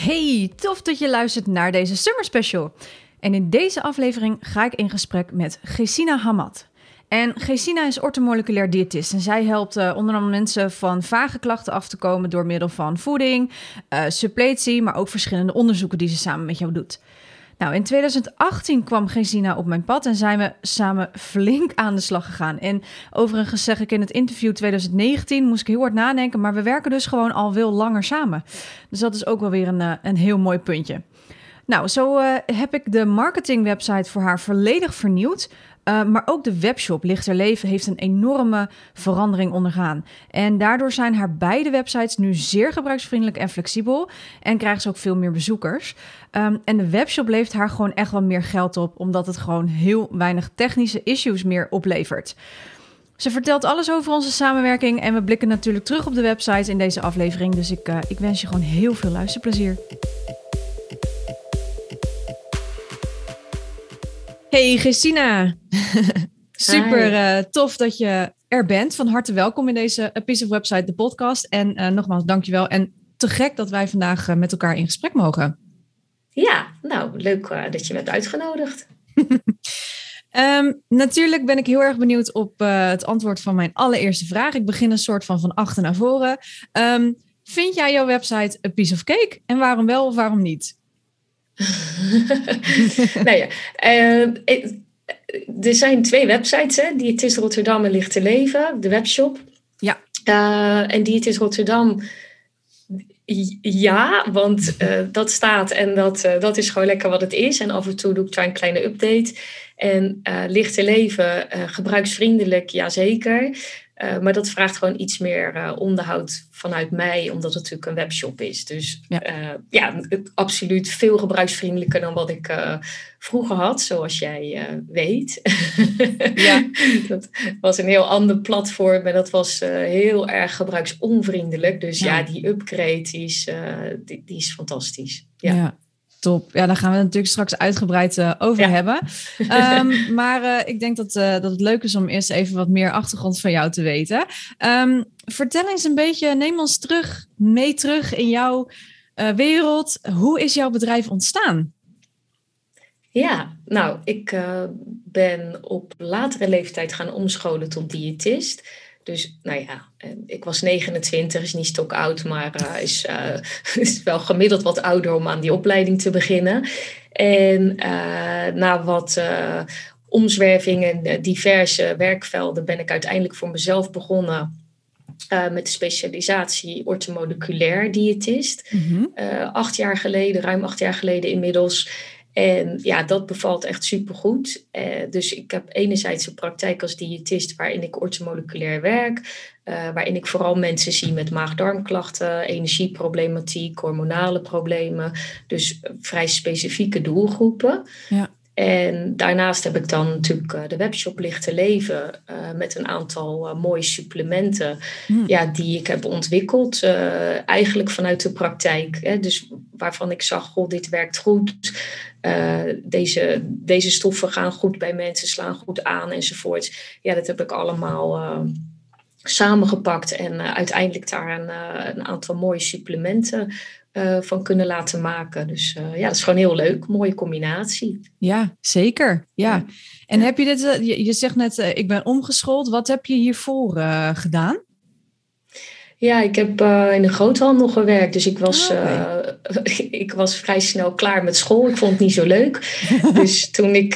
Hey, tof dat je luistert naar deze Summer Special. En in deze aflevering ga ik in gesprek met Gesina Hamad. En Gesina is ortomoleculair diëtist en zij helpt uh, onder andere mensen van vage klachten af te komen door middel van voeding, uh, suppletie, maar ook verschillende onderzoeken die ze samen met jou doet. Nou, in 2018 kwam Gesina op mijn pad en zijn we samen flink aan de slag gegaan. En overigens zeg ik in het interview 2019 moest ik heel hard nadenken, maar we werken dus gewoon al veel langer samen. Dus dat is ook wel weer een, een heel mooi puntje. Nou, zo uh, heb ik de marketingwebsite voor haar volledig vernieuwd. Uh, maar ook de webshop Lichter Leven heeft een enorme verandering ondergaan. En daardoor zijn haar beide websites nu zeer gebruiksvriendelijk en flexibel. En krijgen ze ook veel meer bezoekers. Um, en de webshop levert haar gewoon echt wel meer geld op, omdat het gewoon heel weinig technische issues meer oplevert. Ze vertelt alles over onze samenwerking en we blikken natuurlijk terug op de website in deze aflevering. Dus ik, uh, ik wens je gewoon heel veel luisterplezier. Hey Christina, super uh, tof dat je er bent. Van harte welkom in deze A Piece of Website, de podcast. En uh, nogmaals, dankjewel. En te gek dat wij vandaag uh, met elkaar in gesprek mogen. Ja, nou, leuk dat je hebt uitgenodigd. um, natuurlijk ben ik heel erg benieuwd op het antwoord van mijn allereerste vraag. Ik begin een soort van van achter naar voren. Um, vind jij jouw website a piece of cake? En waarom wel of waarom niet? nou ja, uh, er zijn twee websites, hè? Diëtist Rotterdam en Lichte Leven, de webshop. Ja. Uh, en Diëtist Rotterdam, ja, want uh, dat staat en dat, dat is gewoon lekker wat het is. En af en toe doe ik daar een kleine update. En Lichte Leven, gebruiksvriendelijk, jazeker. Uh, maar dat vraagt gewoon iets meer uh, onderhoud vanuit mij, omdat het natuurlijk een webshop is. Dus ja, uh, ja absoluut veel gebruiksvriendelijker dan wat ik vroeger had, zoals jij weet. Ja. dat was een heel ander platform en dat was heel erg gebruiksonvriendelijk. Dus ja, ja die upgrade die is, die, die, is fantastisch. ja. ja. Top. Ja, daar gaan we het natuurlijk straks uitgebreid uh, over hebben. Um, maar uh, ik denk dat, uh, dat het leuk is om eerst even wat meer achtergrond van jou te weten. Um, vertel eens een beetje, neem ons terug, mee terug in jouw wereld. Hoe is jouw bedrijf ontstaan? Ja, nou, ik ben op latere leeftijd gaan omscholen tot diëtist. Dus nou ja, ik was 29, is niet stok oud, maar uh, is, uh, is wel gemiddeld wat ouder om aan die opleiding te beginnen. En na wat omzwervingen en diverse werkvelden ben ik uiteindelijk voor mezelf begonnen. met de specialisatie orthomoleculair diëtist. Mm -hmm. acht jaar geleden, ruim acht jaar geleden inmiddels. En ja, dat bevalt echt supergoed. Uh, dus ik heb enerzijds een praktijk als diëtist waarin ik orthomoleculair werk. Uh, waarin ik vooral mensen zie met maag-darmklachten, energieproblematiek, hormonale problemen. Dus vrij specifieke doelgroepen. Ja. En daarnaast heb ik dan natuurlijk de webshop Lichte Leven uh, met een aantal uh, mooie supplementen hmm. ja, die ik heb ontwikkeld. Uh, eigenlijk vanuit de praktijk. Hè, dus waarvan ik zag, goh, dit werkt goed. deze, deze stoffen gaan goed bij mensen, slaan goed aan enzovoort. Ja, dat heb ik allemaal samengepakt en uiteindelijk daar een, een aantal mooie supplementen uh, van kunnen laten maken. Dus uh, ja, dat is gewoon heel leuk. Mooie combinatie. Ja, zeker. Ja. En heb je dit, uh, je, je, zegt net, ik ben omgeschoold. Wat heb je hiervoor gedaan? Ja, ik heb in de groothandel gewerkt. Dus ik was, oh, okay. ik was vrij snel klaar met school. Ik vond het niet zo leuk. dus toen, ik,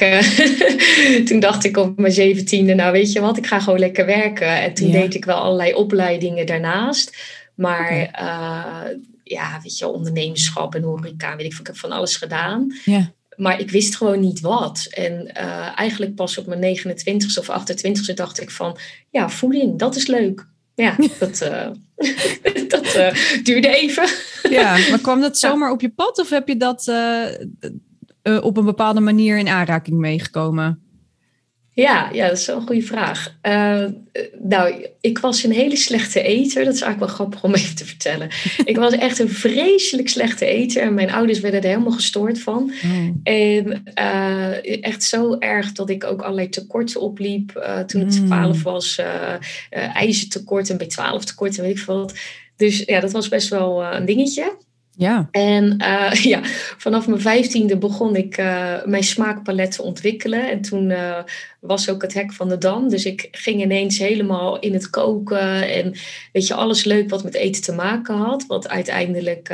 toen dacht ik op mijn zeventiende, nou weet je wat, ik ga gewoon lekker werken. En toen ja. deed ik wel allerlei opleidingen daarnaast. Maar okay ja, weet je, ondernemerschap en horeca, weet ik, ik heb van alles gedaan. Ja. Maar ik wist gewoon niet wat. En uh, eigenlijk pas op mijn 29ste of 28ste dacht ik van, ja, voeding, dat is leuk. Ja, dat, uh, dat uh, duurde even. Ja, maar kwam dat zomaar op je pad of heb je dat op een bepaalde manier in aanraking meegekomen? Ja, ja, dat is wel een goede vraag. Uh, nou, ik was een hele slechte eter. Dat is eigenlijk wel grappig om even te vertellen. ik was echt een vreselijk slechte eter. En mijn ouders werden er helemaal gestoord van. Oh. En uh, echt zo erg dat ik ook allerlei tekorten opliep. Uh, toen ik mm. 12 was. ijzertekort en B12 tekort en weet ik veel wat. Dus ja, dat was best wel een dingetje. Ja. En uh, ja, vanaf mijn vijftiende begon ik uh, mijn smaakpalet te ontwikkelen. En toen uh, was ook het hek van de dam. Dus ik ging ineens helemaal in het koken. En weet je, alles leuk wat met eten te maken had. Wat uiteindelijk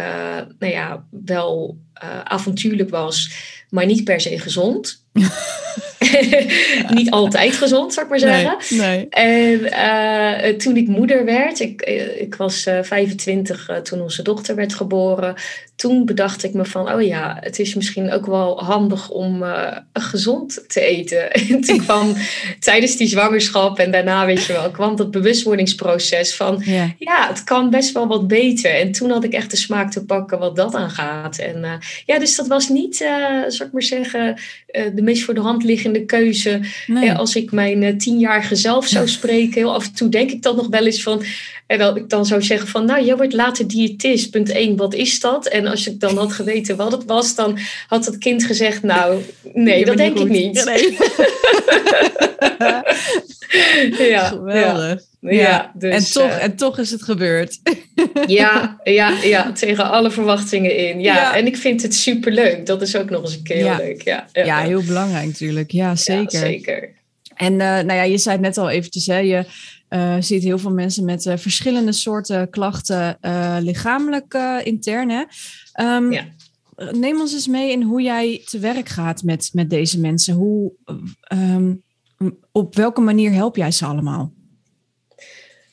nou ja, wel avontuurlijk was, maar niet per se gezond. niet altijd gezond, zou ik maar zeggen. Nee, En uh, toen ik moeder werd, ik, eh, ik was uh, 25 uh, toen onze dochter werd geboren. Toen bedacht ik me van, oh ja, het is misschien ook wel handig om gezond te eten. En toen kwam tijdens die zwangerschap en daarna, weet je wel, kwam dat bewustwordingsproces van, ja. ja, het kan best wel wat beter. En toen had ik echt de smaak te pakken wat dat aangaat. En ja, dus dat was niet, zou ik maar zeggen, de meest voor de hand liggende keuze. Nee. als ik mijn uh, tienjarige zelf zou spreken, heel af en toe denk ik dan nog wel eens van. En dat ik dan zou zeggen van, nou, jij wordt later diëtist. Punt 1, wat is dat? En als ik dan had geweten wat het was, dan had het kind gezegd, nou, nee, dat denk ik niet. Nee. ja, Geweldig. Ja, dus, en, toch, uh, en toch is het gebeurd. ja, ja, ja, tegen alle verwachtingen in. Ja, en ik vind het superleuk. Dat is ook nog eens een keer heel leuk. Ja, ja, heel belangrijk natuurlijk. Ja, zeker. zeker. En uh, nou ja, je zei het net al eventjes, hè, je uh, ziet heel veel mensen met verschillende soorten klachten, lichamelijk intern. Hè? Um, ja. Neem ons eens mee in hoe jij te werk gaat met, met deze mensen. Hoe, um, op welke manier help jij ze allemaal?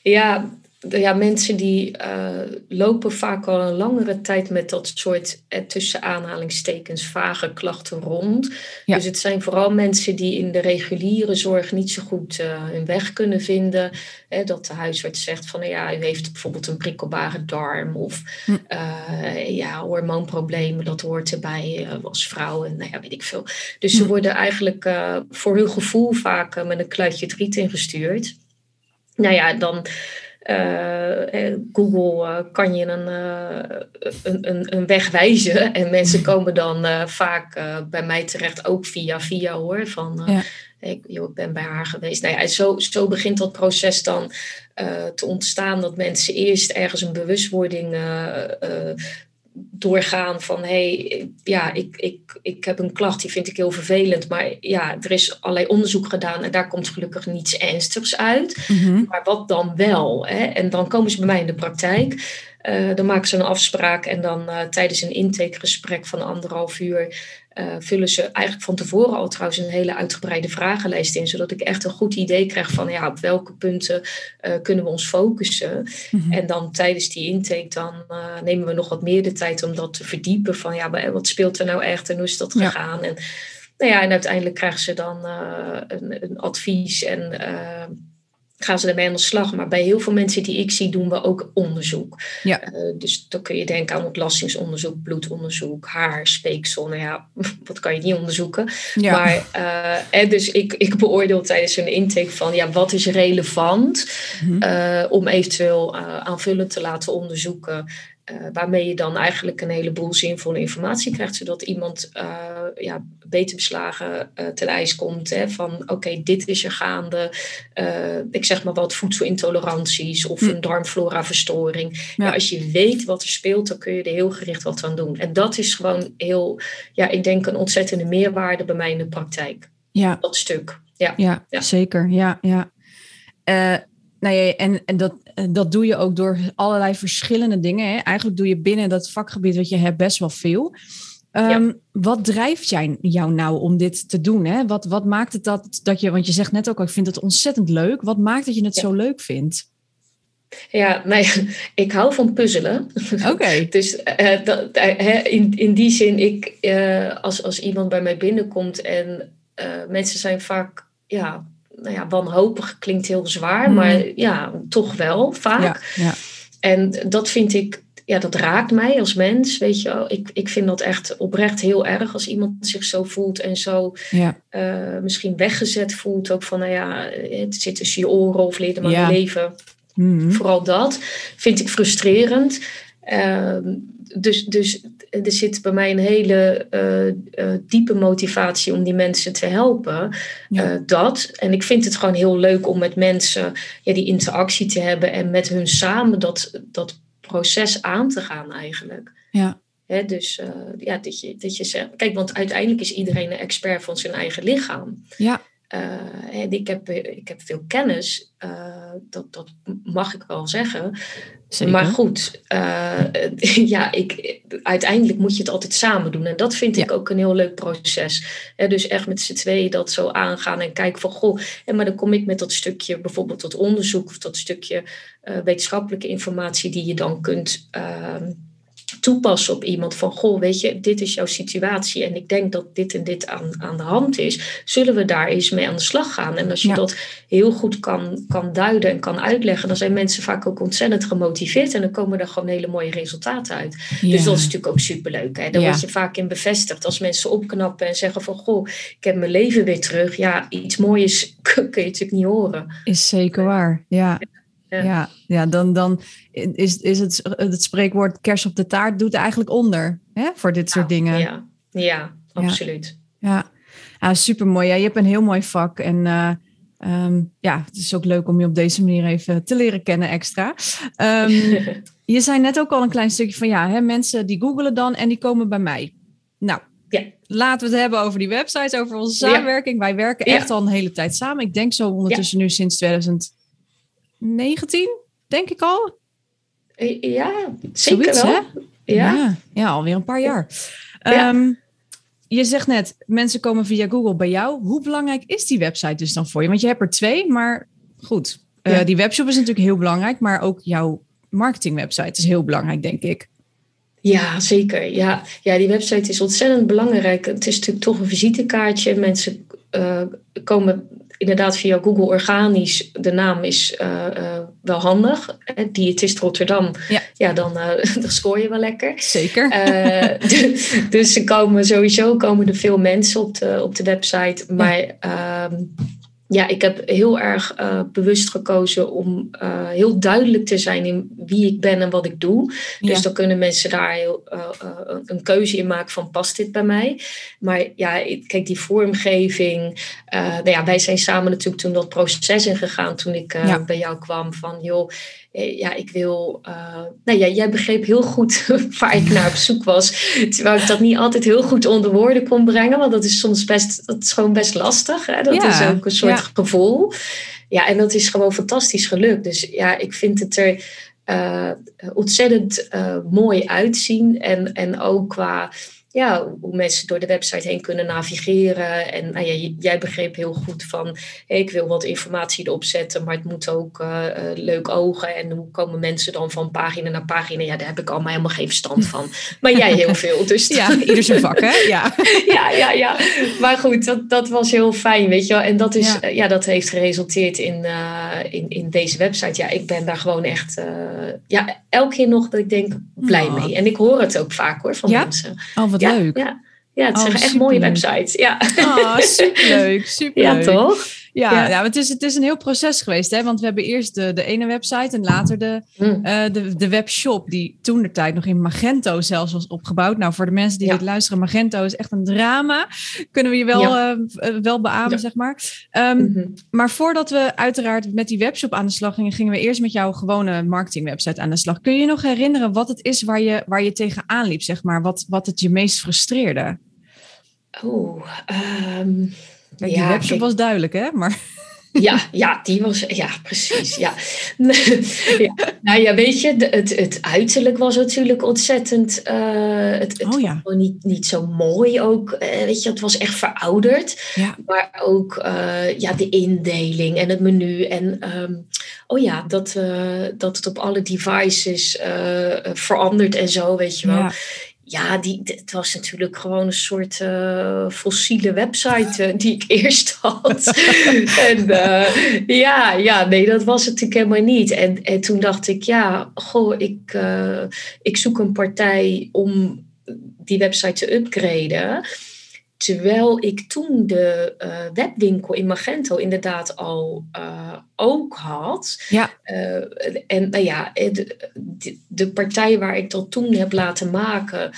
Ja, ja, mensen die uh, lopen vaak al een langere tijd met dat soort eh, tussen aanhalingstekens vage klachten rond. Dus het zijn vooral mensen die in de reguliere zorg niet zo goed uh, hun weg kunnen vinden. Dat de huisarts zegt van nou ja, u heeft bijvoorbeeld een prikkelbare darm of hm. uh, ja, hormoonproblemen, dat hoort erbij als vrouw en nou ja, weet ik veel. Dus ze hm. worden eigenlijk voor hun gevoel vaak met een kluitje het riet ingestuurd. Nou ja, dan uh, Google uh, kan je een, een, een, een, weg wijzen. En mensen komen dan vaak bij mij terecht, ook via via hoor. Van, ja. ik, joh, ik ben bij haar geweest. Nou ja, zo, zo begint dat proces dan te ontstaan. Dat mensen eerst ergens een bewustwording doorgaan van hey, ja, ik, ik, ik heb een klacht, die vind ik heel vervelend. Maar ja, er is allerlei onderzoek gedaan en daar komt gelukkig niets ernstigs uit. Mhm. Maar wat dan wel? Hè? En dan komen ze bij mij in de praktijk. Uh, dan maken ze een afspraak en dan uh, tijdens een intakegesprek van anderhalf uur uh, vullen ze eigenlijk van tevoren al trouwens een hele uitgebreide vragenlijst in, zodat ik echt een goed idee krijg van ja, op welke punten kunnen we ons focussen. Mhm. En dan tijdens die intake dan nemen we nog wat meer de tijd om dat te verdiepen van ja, wat speelt er nou echt en hoe is dat gegaan? En, nou ja, en uiteindelijk krijgen ze dan een, een, advies en gaan ze ermee aan de slag. Maar bij heel veel mensen die ik zie, doen we ook onderzoek. Ja. Uh, dus dan kun je denken aan ontlastingsonderzoek, bloedonderzoek, haar, speeksel. Nou ja, wat kan je niet onderzoeken? Ja. Maar uh, en dus ik, ik beoordeel tijdens een intake van ja, wat is relevant mm uh, om eventueel aanvullend te laten onderzoeken. Uh, waarmee je dan eigenlijk een heleboel zinvolle informatie krijgt, zodat iemand uh, ja, beter beslagen uh, ten ijs komt. Hè, van oké, dit is er gaande. ik zeg maar wat voedselintoleranties of hm. een darmflora-verstoring. Ja. als je weet wat er speelt, dan kun je er heel gericht wat aan doen. En dat is gewoon heel, ja, ik denk een ontzettende meerwaarde bij mij in de praktijk. Ja. Dat stuk. Ja, ja, ja. zeker. Ja, ja. Nou ja, en, en dat, dat doe je ook door allerlei verschillende dingen. Hè? Eigenlijk doe je binnen dat vakgebied wat je hebt best wel veel. Um, Wat drijft jij, jou nou om dit te doen? Hè? Wat, wat maakt het dat, dat je, want je zegt net ook, ik vind het ontzettend leuk. Wat maakt dat je het zo leuk vindt? Ja, nee, ik hou van puzzelen. Oké. dus uh, dat, uh, in, in die zin, ik, uh, als, als iemand bij mij binnenkomt en mensen zijn vaak ja, nou ja, wanhopig klinkt heel zwaar, hmm. maar ja, toch wel vaak. Ja, ja. En dat vind ik ja, dat raakt mij als mens, weet je wel. Ik, ik vind dat echt oprecht heel erg als iemand zich zo voelt en zo Ja. eh, misschien weggezet voelt. Ook van, nou ja, het zit tussen je oren of leer maar leven. Mhm. Vooral dat vind ik frustrerend. Ehm, dus, dus er zit bij mij een hele eh, eh, diepe motivatie om die mensen te helpen. Ja. Eh, dat. En ik vind het gewoon heel leuk om met mensen ja, die interactie te hebben en met hun samen dat, dat proces aan te gaan eigenlijk. Ja. Hè, dus ja, dat je, dat je zegt, kijk, want uiteindelijk is iedereen een expert van zijn eigen lichaam. Ja. Eh, ik heb, ik heb veel kennis, eh, dat, dat mag ik wel zeggen. Zeker. Maar goed, eh, ja, ik, uiteindelijk moet je het altijd samen doen. En dat vind ik ook een heel leuk proces. Dus echt met z'n tweeën dat zo aangaan en kijken van... Goh, en maar dan kom ik met dat stukje, bijvoorbeeld dat onderzoek... of dat stukje eh, wetenschappelijke informatie die je dan kunt... toepassen op iemand van, goh, weet je, dit is jouw situatie en ik denk dat dit en dit aan, aan de hand is. Zullen we daar eens mee aan de slag gaan? En als je Ja. dat heel goed kan, kan duiden en kan uitleggen, dan zijn mensen vaak ook ontzettend gemotiveerd en dan komen er gewoon hele mooie resultaten uit. Ja. Dus dat is natuurlijk ook superleuk. Hè? Daar Ja. word je vaak in bevestigd. Als mensen opknappen en zeggen van, goh, ik heb mijn leven weer terug. Ja, iets moois kun je natuurlijk niet horen. Is zeker waar. Ja. Ja. Ja, ja dan, dan is, is het, het spreekwoord kers op de taart doet eigenlijk onder hè, voor dit soort dingen. Ja, ja absoluut. Ja, ja super mooi. Ja, je hebt een heel mooi vak. En eh, ehm, ja, het is ook leuk om je op deze manier even te leren kennen extra. Ehm, je zei net ook al een klein stukje van ja, hè, mensen die googelen dan en die komen bij mij. Nou, Ja. laten we het hebben over die websites, over onze Ja. samenwerking. Wij werken Ja. echt al een hele tijd samen. Ik denk zo ondertussen nu sinds 2019, denk ik al. Ja, zeker Zoiets, wel. hè? Ja. Ja, ja, alweer een paar jaar. Ja. Ehm, je zegt net, mensen komen via Google bij jou. Hoe belangrijk is die website dus dan voor je? Want je hebt er twee, maar goed. eh, die webshop is natuurlijk heel belangrijk, maar ook jouw marketingwebsite is heel belangrijk, denk ik. Ja, zeker. Ja. ja, die website is ontzettend belangrijk. Het is natuurlijk toch een visitekaartje. Mensen eh, komen inderdaad via Google organisch. De naam is eh, eh, wel handig. Eh, Diëtist Rotterdam. Ja. dan, eh, dan scoor je wel lekker. Zeker. Dus er komen sowieso komen er veel mensen op de, op de website. Maar ehm, ja, ik heb heel erg eh, bewust gekozen om eh, heel duidelijk te zijn in wie ik ben en wat ik doe. Dus dan kunnen mensen daar heel, eh, een keuze in maken van past dit bij mij. Maar ja, kijk, die vormgeving. nou ja, wij zijn samen natuurlijk toen dat proces ingegaan toen ik Ja. bij jou kwam van joh, ja, ik wil. eh, nou ja, jij begreep heel goed waar ik naar op zoek was. Terwijl ik dat niet altijd heel goed onder woorden kon brengen. Want dat is soms best, dat is gewoon best lastig. Hè? Dat Ja, is ook een soort ja. gevoel. Ja, en dat is gewoon fantastisch gelukt. Dus ja, ik vind het er eh, ontzettend eh, mooi uitzien. En, en ook qua ja, hoe mensen door de website heen kunnen navigeren. En nou ja, jij begreep heel goed van, ik wil wat informatie erop zetten, maar het moet ook eh, eh, leuk ogen. En hoe komen mensen dan van pagina naar pagina? Ja, daar heb ik allemaal helemaal geen verstand van. Maar jij heel veel. Dus Ja, ieder zijn vak, hè? Ja. ja, ja, ja. Maar goed, dat, dat was heel fijn, weet je wel. En dat, is, Ja. ja, dat heeft geresulteerd in, eh, in, in deze website. Ja, ik ben daar gewoon echt, eh, ja, elke keer nog dat ik denk, blij Oh. mee. En ik hoor het ook vaak hoor, van Ja? mensen. Oh, wat ja, leuk. Ja, ja het Oh, zijn echt mooie websites. Ja, Oh, superleuk, superleuk. ja toch? Ja, Ja. ja. het, is, het is een heel proces geweest, hè? want we hebben eerst de, de ene website en later de, Hm. eh, de, de webshop, die toen de tijd nog in Magento zelfs was opgebouwd. Nou, voor de mensen die Ja. dit luisteren, Magento is echt een drama. Kunnen we je wel, Ja. eh, eh, wel beamen, zeg maar. Ehm, Mhm. Maar voordat we uiteraard met die webshop aan de slag gingen, gingen we eerst met jouw gewone marketingwebsite aan de slag. Kun je je nog herinneren wat het is waar je, waar je tegenaan liep, zeg maar? Wat, wat het je meest frustreerde? Oeh, ehm, Kijk, ja, die webshop kijk, was duidelijk, hè? Maar Ja, ja, die was, ja, precies, ja. ja. Nou ja, weet je, het, het uiterlijk was natuurlijk ontzettend, eh, het, het Oh ja. was niet, niet zo mooi ook, eh, weet je, het was echt verouderd. ja, Maar ook, eh, ja, de indeling en het menu en, ehm, oh ja, dat, dat het op alle devices verandert en zo, weet je wel. Ja, die, het was natuurlijk gewoon een soort uh, fossiele website uh, die ik eerst had. en uh, ja, ja, nee, dat was het natuurlijk helemaal niet. En, en toen dacht ik, ja, goh, ik, ik zoek een partij om die website te upgraden. Terwijl ik toen de uh, webwinkel in Magento inderdaad al uh, ook had. Ja. Uh, en nou ja, de, de, partij waar ik dat toen heb laten maken,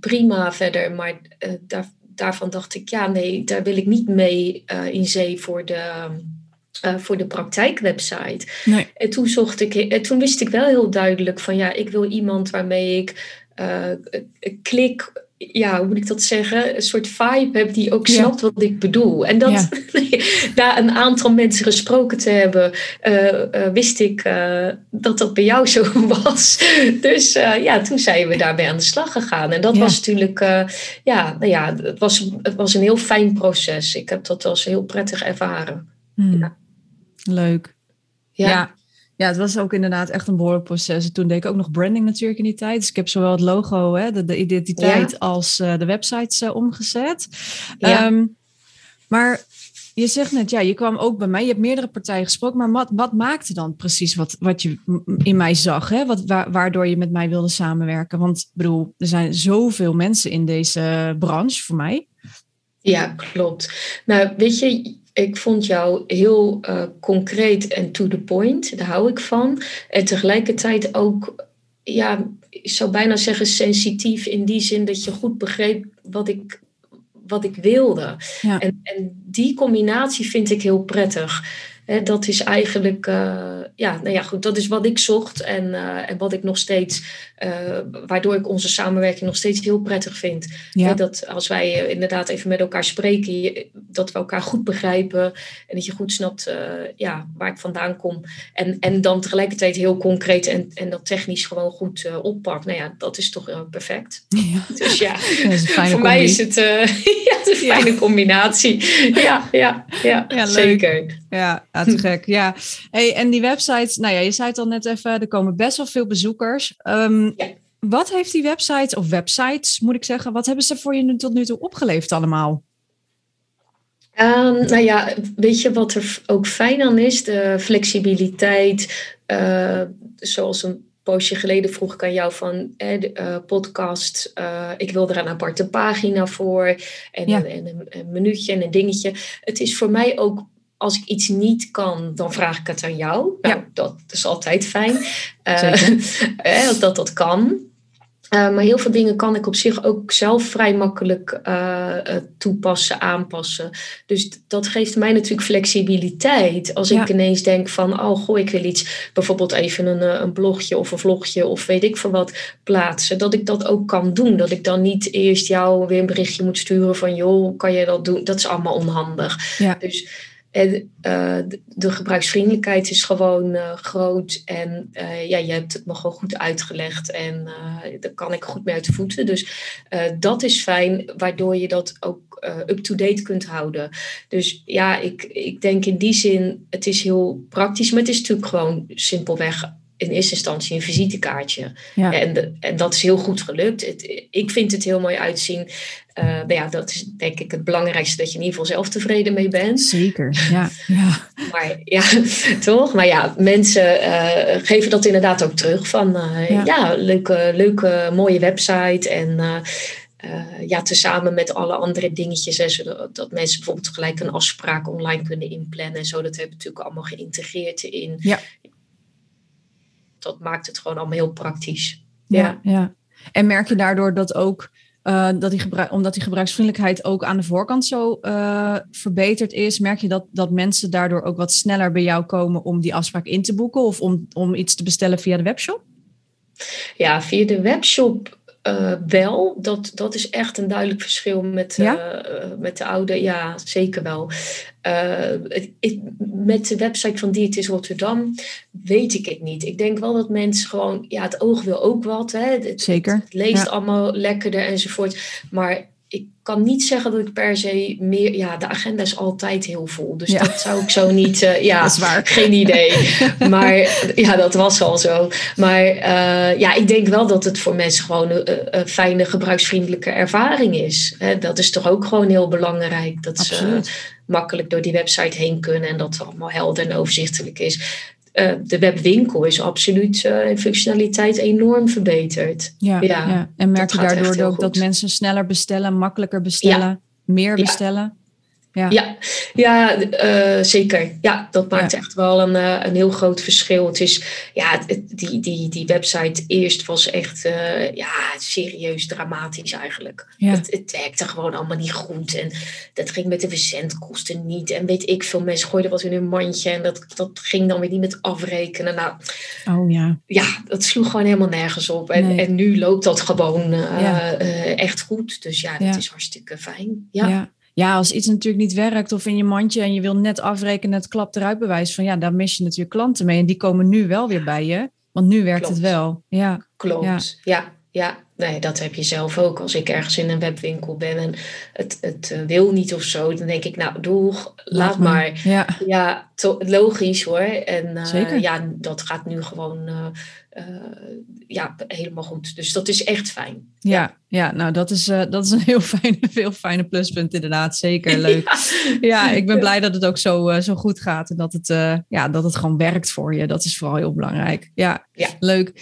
prima verder. Maar daar, daarvan dacht ik, ja, nee, daar wil ik niet mee in zee voor de. voor de praktijkwebsite. Nee. En toen zocht ik, en toen wist ik wel heel duidelijk van ja, ik wil iemand waarmee ik klik ja, hoe moet ik dat zeggen? Een soort vibe heb die ook snapt wat ik bedoel. En dat, na een aantal mensen gesproken te hebben, uh, wist ik uh, dat dat bij jou zo was. Dus ja, toen zijn we daarbij aan de slag gegaan. En dat was natuurlijk, ja, nou ja, het was, het was een heel fijn proces. Ik heb dat als heel prettig ervaren. Hmm. Leuk. ja. Ja, het was ook inderdaad echt een behoorlijk proces. Toen deed ik ook nog branding natuurlijk in die tijd. Dus ik heb zowel het logo, hè, de, de identiteit, als uh, de websites uh, omgezet. Ja. Um, maar je zegt net, ja, je kwam ook bij mij. Je hebt meerdere partijen gesproken. Maar wat, wat maakte dan precies wat, wat je in mij zag? Hè? Wat, wa waardoor je met mij wilde samenwerken? Want ik bedoel, er zijn zoveel mensen in deze branche voor mij. Ja, klopt. Nou, weet je, ik vond jou heel uh, concreet en to the point. Daar hou ik van. En tegelijkertijd ook, ja, ik zou bijna zeggen sensitief in die zin dat je goed begreep wat ik, wat ik wilde. Ja. En, en die combinatie vind ik heel prettig dat is eigenlijk, uh, ja, nou ja, goed, dat is wat ik zocht en, uh, en wat ik nog steeds, uh, waardoor ik onze samenwerking nog steeds heel prettig vind. Ja. dat als wij inderdaad even met elkaar spreken, dat we elkaar goed begrijpen en dat je goed snapt ja, waar ik vandaan kom. En, en dan tegelijkertijd heel concreet en, en dat technisch gewoon goed oppakt. Nou ja, dat is toch perfect. Ja. Dus ja, voor mij is het ja, een fijne combinatie. Ja, ja, ja, ja zeker. Ja, ja, te gek. Ja. Hey, en die websites, nou ja, je zei het al net even, er komen best wel veel bezoekers. Um, ja. Wat heeft die website, of websites moet ik zeggen, wat hebben ze voor je nu tot nu toe opgeleverd allemaal? Um, nou ja, weet je wat er ook fijn aan is? De flexibiliteit, uh, zoals een poosje geleden vroeg ik aan jou van eh, de, uh, podcast. Uh, ik wil er een aparte pagina voor. En, ja. en, en, een minuutje en een dingetje. Het is voor mij ook als ik iets niet kan, dan vraag ik het aan jou. Nou, ja. dat is altijd fijn. Uh, dat dat kan. Uh, maar heel veel dingen kan ik op zich ook zelf vrij makkelijk uh, toepassen, aanpassen. Dus dat geeft mij natuurlijk flexibiliteit. Als ja. ik ineens denk van, oh goh, ik wil iets, bijvoorbeeld even een, een blogje of een vlogje of weet ik veel wat plaatsen. Dat ik dat ook kan doen. Dat ik dan niet eerst jou weer een berichtje moet sturen van, joh, kan je dat doen? Dat is allemaal onhandig. Ja. Dus en uh, de gebruiksvriendelijkheid is gewoon uh, groot. En uh, ja, je hebt het me gewoon goed uitgelegd. En daar kan ik goed mee uit de voeten. Dus dat is fijn, waardoor je dat ook up-to-date kunt houden. Dus ja, ik, ik denk in die zin, het is heel praktisch. Maar het is natuurlijk gewoon simpelweg in eerste instantie een visitekaartje. Ja. En, en dat is heel goed gelukt. Het, ik vind het heel mooi uitzien. Uh, nou ja, dat is denk ik het belangrijkste, dat je in ieder geval zelf tevreden mee bent. Zeker, ja. ja. Maar ja, toch? Maar ja, mensen uh, geven dat inderdaad ook terug van uh, ja. ja, leuke, leuke, mooie website en... Ja, tezamen met alle andere dingetjes. Hè, zodat dat mensen bijvoorbeeld gelijk een afspraak online kunnen inplannen. En zo, dat hebben we natuurlijk allemaal geïntegreerd in. Ja. Dat maakt het gewoon allemaal heel praktisch. Ja, ja. ja. En merk je daardoor dat ook uh, dat die gebruik, omdat die gebruiksvriendelijkheid ook aan de voorkant zo uh, verbeterd is, merk je dat, dat mensen daardoor ook wat sneller bij jou komen om die afspraak in te boeken of om, om iets te bestellen via de webshop? Ja, via de webshop uh, wel. Dat, dat is echt een duidelijk verschil met, ja? met de oude. Ja, zeker wel. Ik, met de website van Dietis Rotterdam weet ik het niet. Ik denk wel dat mensen gewoon, ja, het oog wil ook wat. Hè. Het, Zeker. Het, leest ja. allemaal lekkerder enzovoort. Maar kan niet zeggen dat ik per se meer. Ja, de agenda is altijd heel vol. Dus dat zou ik zo niet. Uh, ja, dat is waar. geen idee. maar ja, dat was al zo. Maar uh, ja, ik denk wel dat het voor mensen gewoon een, een fijne, gebruiksvriendelijke ervaring is. Hè, dat is toch ook gewoon heel belangrijk. Dat ze makkelijk door die website heen kunnen en dat het allemaal helder en overzichtelijk is. Uh, de webwinkel is absoluut uh, in functionaliteit enorm verbeterd. Ja, ja. en merk je daardoor ook dat mensen sneller bestellen, makkelijker bestellen, meer bestellen? Ja, ja, ja uh, zeker. Ja, dat maakt echt wel een, uh, een heel groot verschil. Het is, ja, het, die, die, die website eerst was echt uh, ja, serieus dramatisch eigenlijk. Het, het werkte gewoon allemaal niet goed. En dat ging met de verzendkosten niet. En weet ik veel, mensen gooiden wat in hun mandje. En dat, dat ging dan weer niet met afrekenen. Nou, oh ja. Ja, dat sloeg gewoon helemaal nergens op. En, nee. en nu loopt dat gewoon echt goed. Dus ja, dat is hartstikke fijn. ja ja, als iets natuurlijk niet werkt of in je mandje en je wil net afrekenen, het klapt eruit bewijs van ja, daar mis je natuurlijk klanten mee. En die komen nu wel weer bij je, want nu werkt het wel. Ja. Klopt, ja. ja. Nee, dat heb je zelf ook. Als ik ergens in een webwinkel ben en het, het uh, wil niet of zo, dan denk ik, nou, doeg, laat, maar. Ja, ja logisch hoor. En uh, ja, dat gaat nu gewoon uh, ja, helemaal goed. Dus dat is echt fijn. Ja, ja, nou dat is, dat is een heel fijne, veel fijne pluspunt inderdaad. Zeker leuk. Ja, ja ik ben blij dat het ook zo, zo goed gaat en dat het, ja, dat het gewoon werkt voor je. Dat is vooral heel belangrijk. Ja, ja. leuk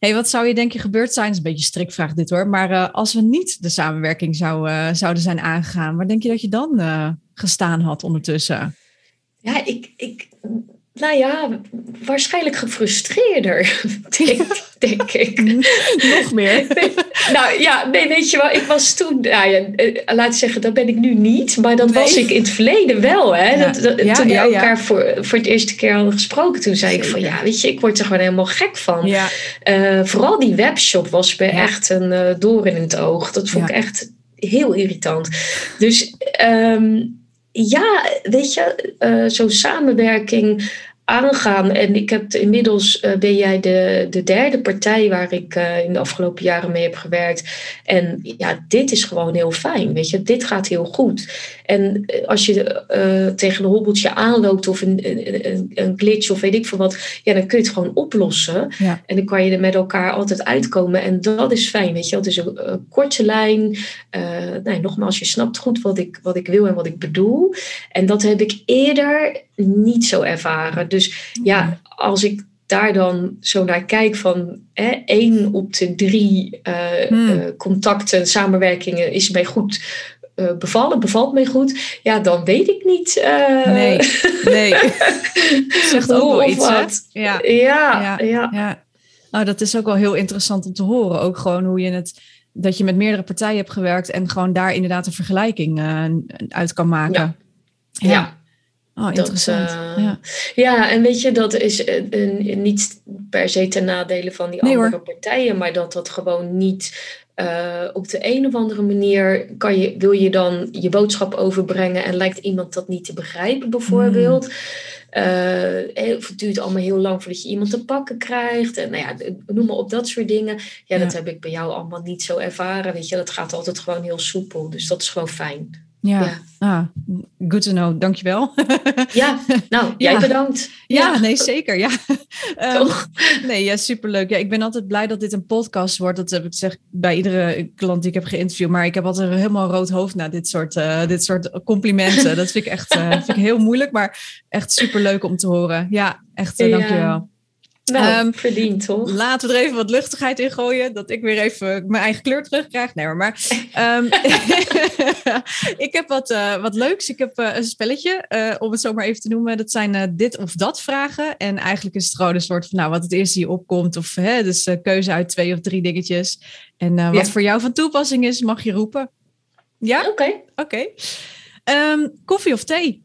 hey, wat zou je denk je gebeurd zijn? Dat is een beetje strikvraag dit hoor. Maar uh, als we niet de samenwerking zou, uh, zouden zijn aangegaan, waar denk je dat je dan uh, gestaan had ondertussen? Ja, ik, ik, nou ja, waarschijnlijk gefrustreerder, denk, denk ik. Nog meer? Nou ja, nee, weet je wel, ik was toen, nou ja, eh, laat ik zeggen, dat ben ik nu niet, maar dat was ik in het verleden wel. Hè? Ja. Dat, dat, ja, toen we elkaar voor, voor het eerste keer hadden gesproken, toen zei ik van, ja, weet je, ik word er gewoon helemaal gek van. Uh, vooral die webshop was me echt een uh, door in het oog. Dat vond ik echt heel irritant. Dus... Um, ja, weet je, uh, zo'n samenwerking aangaan. En ik heb inmiddels uh, ben jij de, de derde partij waar ik uh, in de afgelopen jaren mee heb gewerkt. En ja, dit is gewoon heel fijn. Weet je, dit gaat heel goed. En als je uh, tegen een hobbeltje aanloopt of een, een, een, glitch of weet ik veel wat, ja, dan kun je het gewoon oplossen. Ja. En dan kan je er met elkaar altijd uitkomen. En dat is fijn. Weet je, het is een, een korte lijn. nee, nogmaals, je snapt goed wat ik, wat ik wil en wat ik bedoel. En dat heb ik eerder niet zo ervaren. Dus ja, als ik daar dan zo naar kijk van hè, één op de drie uh, hmm. contacten, samenwerkingen is mij goed uh, bevallen, bevalt mij goed. Ja, dan weet ik niet. nee, nee. Zegt ook wel iets, hè? Ja. Ja, ja, ja. Nou, dat is ook wel heel interessant om te horen. Ook gewoon hoe je het dat je met meerdere partijen hebt gewerkt en gewoon daar inderdaad een vergelijking uit kan maken. ja. ja. Oh, interessant. Dat, ja. ja, en weet je, dat is uh, niet per se ten nadele van die andere partijen, maar dat dat gewoon niet uh, op de een of andere manier kan je, wil je dan je boodschap overbrengen en lijkt iemand dat niet te begrijpen, bijvoorbeeld. Mm. Uh, of het duurt allemaal heel lang voordat je iemand te pakken krijgt. En nou ja, noem maar op dat soort dingen. Ja, ja, dat heb ik bij jou allemaal niet zo ervaren. Weet je, dat gaat altijd gewoon heel soepel. Dus dat is gewoon fijn. Ja, Ah, good to know. Dankjewel. Ja, nou, jij bedankt. Ja, nee, zeker. Ja. Toch? Um, nee, ja, superleuk. Ja, ik ben altijd blij dat dit een podcast wordt. Dat heb ik zeg bij iedere klant die ik heb geïnterviewd. Maar ik heb altijd een helemaal rood hoofd na dit soort, uh, dit soort complimenten. Dat vind ik echt uh, vind ik heel moeilijk, maar echt superleuk om te horen. Ja, echt, uh, dankjewel. Nou, um, verdiend toch? Laten we er even wat luchtigheid in gooien. Dat ik weer even mijn eigen kleur terugkrijg. Nee, maar. um, ik heb wat, uh, wat leuks. Ik heb uh, een spelletje, uh, om het zo maar even te noemen. Dat zijn dit of dat vragen. En eigenlijk is het gewoon een soort van, nou, wat het eerste hier opkomt. Of hè, dus keuze uit twee of drie dingetjes. En wat ja. voor jou van toepassing is, mag je roepen. Ja? Oké. Okay. Oké. Okay. Um, koffie of thee?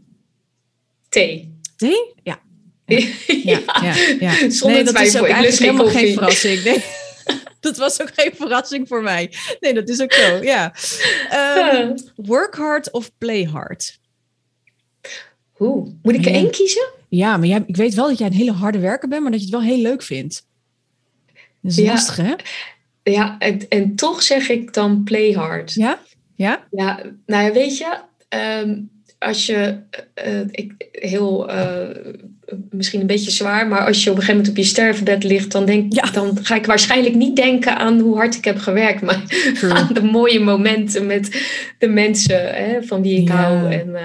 Thee. Thee? Ja. Ja, ja, ja. ja. Zonder nee, dat twijfel. is ook eigenlijk helemaal geen verrassing. Nee. dat was ook geen verrassing voor mij. Nee, dat is ook zo, ja. Um, work hard of play hard? Oeh, moet ik er één kiezen? Ja, maar jij, ik weet wel dat jij een hele harde werker bent, maar dat je het wel heel leuk vindt. Dat is lastig, hè? Ja, en, en toch zeg ik dan play hard. Ja? Ja? Ja, nou ja, weet je, ehm, als je uh, ik, heel uh, misschien een beetje zwaar, maar als je op een gegeven moment op je sterfbed ligt, dan, denk, ja. dan ga ik waarschijnlijk niet denken aan hoe hard ik heb gewerkt, maar aan de mooie momenten met de mensen hè, van wie ik hou. En, uh,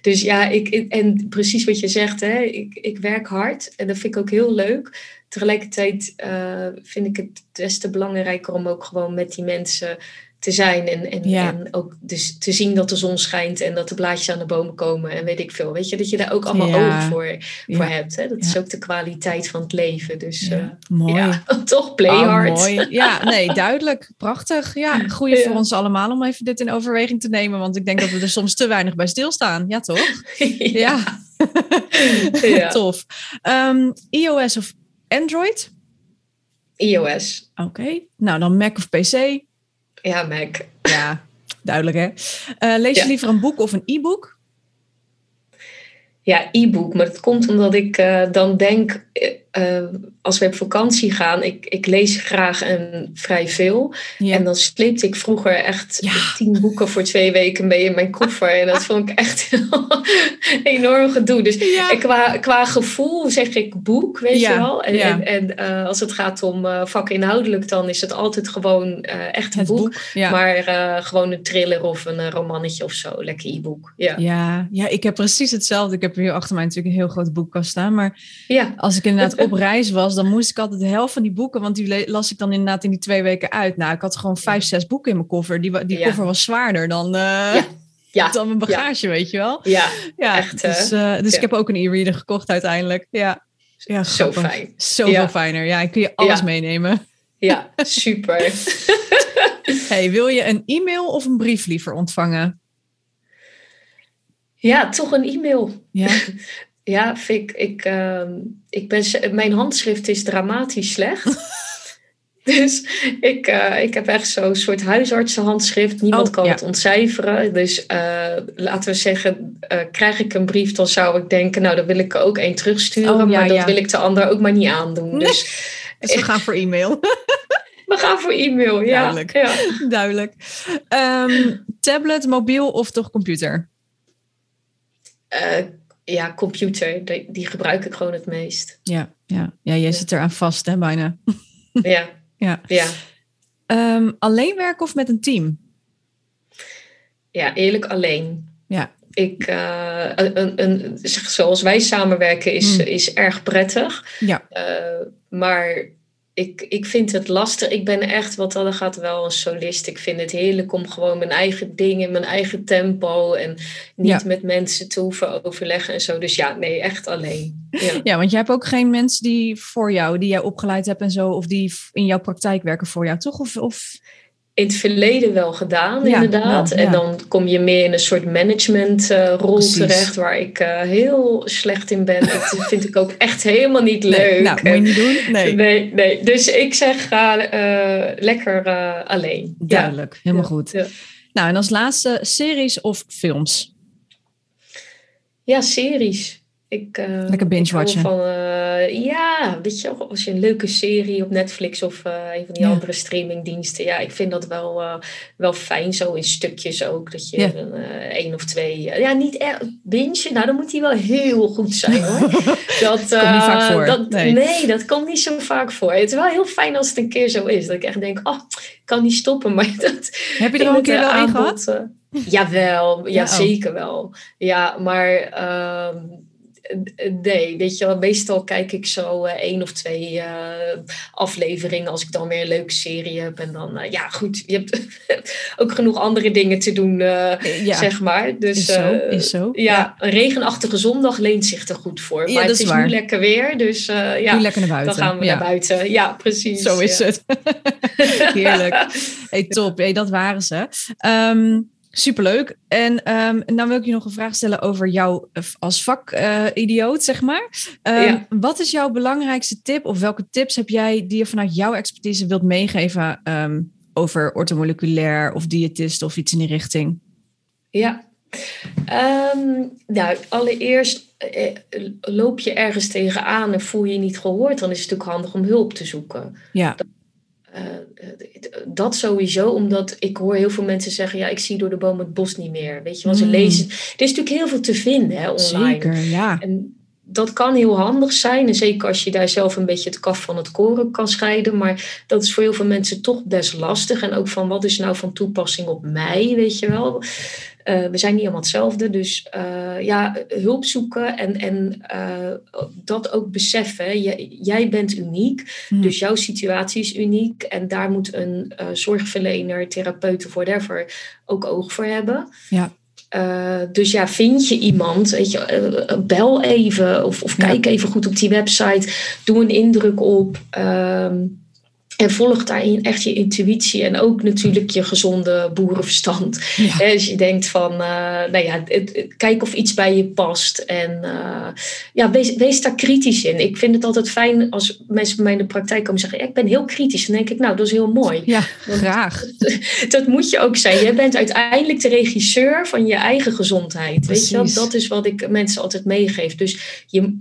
dus ja, ik, en precies wat je zegt, hè, ik, ik werk hard en dat vind ik ook heel leuk. Tegelijkertijd vind ik het des te belangrijker om ook gewoon met die mensen te zijn. En, en, en, ook dus te zien dat de zon schijnt en dat de blaadjes aan de bomen komen en weet ik veel. Weet je, dat je daar ook allemaal ja. oog voor, voor hebt. Hè? Dat is ook de kwaliteit van het leven. Dus uh, mooi. toch play oh, hard. Mooi. Ja, nee, duidelijk. Prachtig. Ja, goeie voor ons allemaal om even dit in overweging te nemen. Want ik denk dat we er soms te weinig bij stilstaan. Ja, toch? ja. Tof. Um, iOS of Android? iOS. Oké. Nou, dan Mac of PC? Ja, Mac. Ja, duidelijk hè. Uh, lees je liever een boek of een e-book? Ja, e-book. Maar dat komt omdat ik uh, dan denk, uh, als we op vakantie gaan, ik, ik lees graag en vrij veel. Ja. En dan sleepte ik vroeger echt ja. tien boeken voor twee weken mee in mijn koffer. En dat vond ik echt enorm gedoe. Dus ja. qua, qua gevoel zeg ik boek, weet je wel. En, en, en uh, als het gaat om uh, vakinhoudelijk, dan is het altijd gewoon uh, echt een het boek. boek maar gewoon een thriller of een romannetje of zo. Lekker e-book. Ja. Ja, ja, ik heb precies hetzelfde. Ik heb hier achter mij natuurlijk een heel groot boekkast staan. Maar ja. als ik inderdaad op reis was, dan moest ik altijd de helft van die boeken, want die las ik dan inderdaad in die twee weken uit. Nou, ik had gewoon vijf, zes boeken in mijn koffer. Die, die koffer was zwaarder dan, uh, ja. Ja. dan mijn bagage, weet je wel. Ja, ja echt. Dus, uh, dus ik heb ook een e-reader gekocht uiteindelijk. Ja, ja zo fijn. Zoveel fijner. Ja, ik kun je alles meenemen. Ja, super. hey, wil je een e-mail of een brief liever ontvangen? Ja, toch een e-mail. Ja. Ja, ik, ik, uh, ik ben, mijn handschrift is dramatisch slecht. dus ik, uh, ik heb echt zo'n soort huisartsenhandschrift. Niemand oh, kan ja. het ontcijferen. Dus uh, laten we zeggen, uh, krijg ik een brief, dan zou ik denken, nou, dan wil ik er ook één terugsturen. Oh, ja, maar dat ja. wil ik de ander ook maar niet aandoen. Dus, dus we gaan voor e-mail. we gaan voor e-mail, ja. Duidelijk. Ja. Duidelijk. Um, tablet, mobiel of toch computer? Ja, computer, die, die, gebruik ik gewoon het meest. Ja, ja. ja jij zit eraan vast, hè, bijna. ja. ja. ja. Um, alleen werken of met een team? Ja, eerlijk alleen. Ja. Ik, uh, een, een, zoals wij samenwerken is, hmm. is erg prettig. Ja. Uh, maar ik, ik vind het lastig. Ik ben echt, wat dan gaat, wel een solist. Ik vind het heerlijk om gewoon mijn eigen ding in mijn eigen tempo en niet met mensen te hoeven overleggen en zo. Dus ja, nee, echt alleen. Ja. ja, want jij hebt ook geen mensen die voor jou, die jij opgeleid hebt en zo, of die in jouw praktijk werken voor jou, toch? Of, of in het verleden wel gedaan, inderdaad. En dan kom je meer in een soort managementrol uh, terecht, waar ik uh, heel slecht in ben. Dat vind ik ook echt helemaal niet leuk. Nee, nou, moet je niet doen. Nee. nee, nee. Dus ik zeg ga uh, lekker alleen. Duidelijk, ja. helemaal goed. Nou, en als laatste, series of films? Ja, series. Ik, uh, Lekker binge-watchen. Van, uh, ja, weet je, als je een leuke serie op Netflix of uh, een van die ja. andere streamingdiensten. Ja, ik vind dat wel, wel fijn, zo in stukjes ook. Dat je ja. een, één of twee... ja, niet echt binge. Nou, dan moet die wel heel goed zijn hoor. dat, dat komt niet vaak voor. Dat, nee. nee. dat komt niet zo vaak voor. Het is wel heel fijn als het een keer zo is. Dat ik echt denk, oh, ik kan niet stoppen. Maar dat, Heb je er al een keer wel in gehad? Jawel, ja, ja oh. zeker wel. Ja, maar... Uh, nee, weet je wel, meestal kijk ik zo uh, één of twee uh, afleveringen als ik dan weer een leuke serie heb. En dan, uh, ja goed, je hebt ook genoeg andere dingen te doen, ja. zeg maar. Dus, is zo, is zo. Ja, ja, een regenachtige zondag leent zich er goed voor. Ja, maar het is, waar. nu lekker weer, dus ja, nu lekker naar buiten. dan gaan we naar buiten. Ja, precies. Zo is het. Heerlijk. Hey, top. Hey, dat waren ze. Um, Superleuk. En um, dan wil ik je nog een vraag stellen over jou als vakidioot, uh, zeg maar. Um, ja. Wat is jouw belangrijkste tip of welke tips heb jij die je vanuit jouw expertise wilt meegeven um, over ortomoleculair of diëtist of iets in die richting? Ja, nou allereerst eh, loop je ergens tegenaan en voel je je niet gehoord, dan is het natuurlijk handig om hulp te zoeken. Ja. dat sowieso, omdat ik hoor heel veel mensen zeggen: ja, ik zie door de boom het bos niet meer. Weet je wel, ze mm. lezen. Er is natuurlijk heel veel te vinden hè, online. Zeker, ja. En dat kan heel handig zijn. En zeker als je daar zelf een beetje het kaf van het koren kan scheiden. Maar dat is voor heel veel mensen toch best lastig. En ook van wat is nou van toepassing op mij, weet je wel. Uh, we zijn niet allemaal hetzelfde. Dus uh, ja, hulp zoeken en, en uh, dat ook beseffen. jij bent uniek, hmm. dus jouw situatie is uniek. En daar moet een zorgverlener, therapeut of whatever ook oog voor hebben. Ja. Dus ja, vind je iemand, weet je, bel even of, of kijk even goed op die website. Doe een indruk op. Uh, en volg daarin echt je intuïtie en ook natuurlijk je gezonde boerenverstand. Ja. Als je denkt van, uh, nou ja, kijk of iets bij je past. En uh, ja, wees, wees, daar kritisch in. Ik vind het altijd fijn als mensen bij mij in de praktijk komen zeggen: Ik ben heel kritisch. Dan denk ik, nou, dat is heel mooi. Ja, graag. Dat, moet je ook zijn. Je bent uiteindelijk de regisseur van je eigen gezondheid. Weet je, dat is wat ik mensen altijd meegeef. Dus je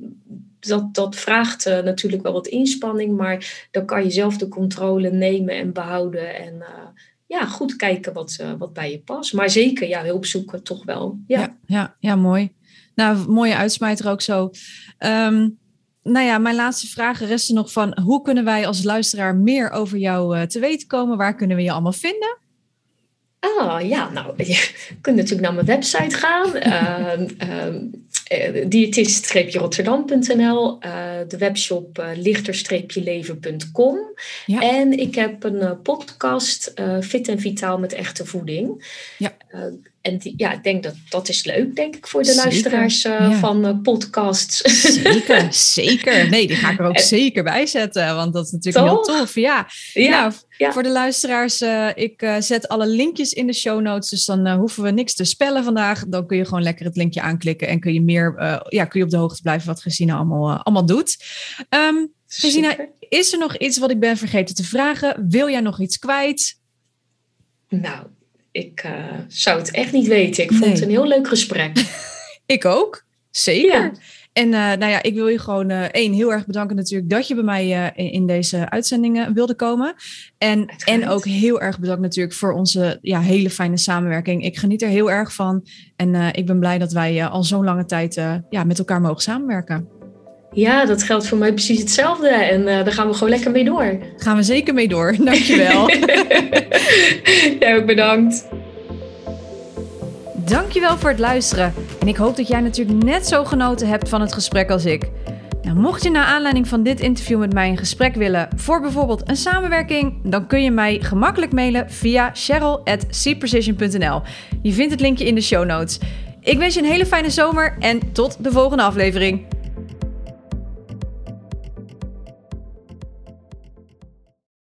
dat, dat vraagt uh, natuurlijk wel wat inspanning, maar dan kan je zelf de controle nemen en behouden. En uh, ja, goed kijken wat, uh, wat bij je past. Maar zeker, ja, hulp zoeken toch wel. Ja, ja, ja, ja mooi. Nou, mooie uitsmijter ook zo. Um, nou ja, mijn laatste vraag resten nog van... hoe kunnen wij als luisteraar meer over jou te weten komen? Waar kunnen we je allemaal vinden? Ah, ja, nou, je kunt natuurlijk naar mijn website gaan. uh, uh, diëtist-rotterdam.nl, uh, de webshop uh, lichter-leven.com. Ja. En ik heb een podcast, Fit en Vitaal met echte voeding. Ja. En die, ja, ik denk dat dat is leuk, denk ik, voor de luisteraars van podcasts. Zeker, zeker. Nee, die ga ik er ook zeker bij zetten, want dat is natuurlijk heel tof. Ja, ja. Nou, ja. Voor de luisteraars, uh, ik zet alle linkjes in de show notes. Dus dan hoeven we niks te spellen vandaag. Dan kun je gewoon lekker het linkje aanklikken en kun je meer, ja, kun je op de hoogte blijven wat Gesina allemaal, allemaal doet. Um, Gesina, is er nog iets wat ik ben vergeten te vragen? Wil jij nog iets kwijt? Nou, ik zou het echt niet weten. Ik vond het een heel leuk gesprek. ik ook, zeker. Ja. En uh, nou ja, ik wil je gewoon uh, één heel erg bedanken natuurlijk dat je bij mij uh, in, in, deze uitzendingen wilde komen. En, en ook heel erg bedankt natuurlijk voor onze ja, hele fijne samenwerking. Ik geniet er heel erg van. En ik ben blij dat wij al zo'n lange tijd ja, met elkaar mogen samenwerken. Ja, dat geldt voor mij precies hetzelfde. En daar gaan we gewoon lekker mee door. Gaan we zeker mee door. Dankjewel. ja, ook bedankt. Dankjewel voor het luisteren. En ik hoop dat jij natuurlijk net zo genoten hebt van het gesprek als ik. Nou, mocht je naar aanleiding van dit interview met mij een gesprek willen voor bijvoorbeeld een samenwerking, dan kun je mij gemakkelijk mailen via cheryl.cprecision.nl. Je vindt het linkje in de show notes. Ik wens je een hele fijne zomer en tot de volgende aflevering.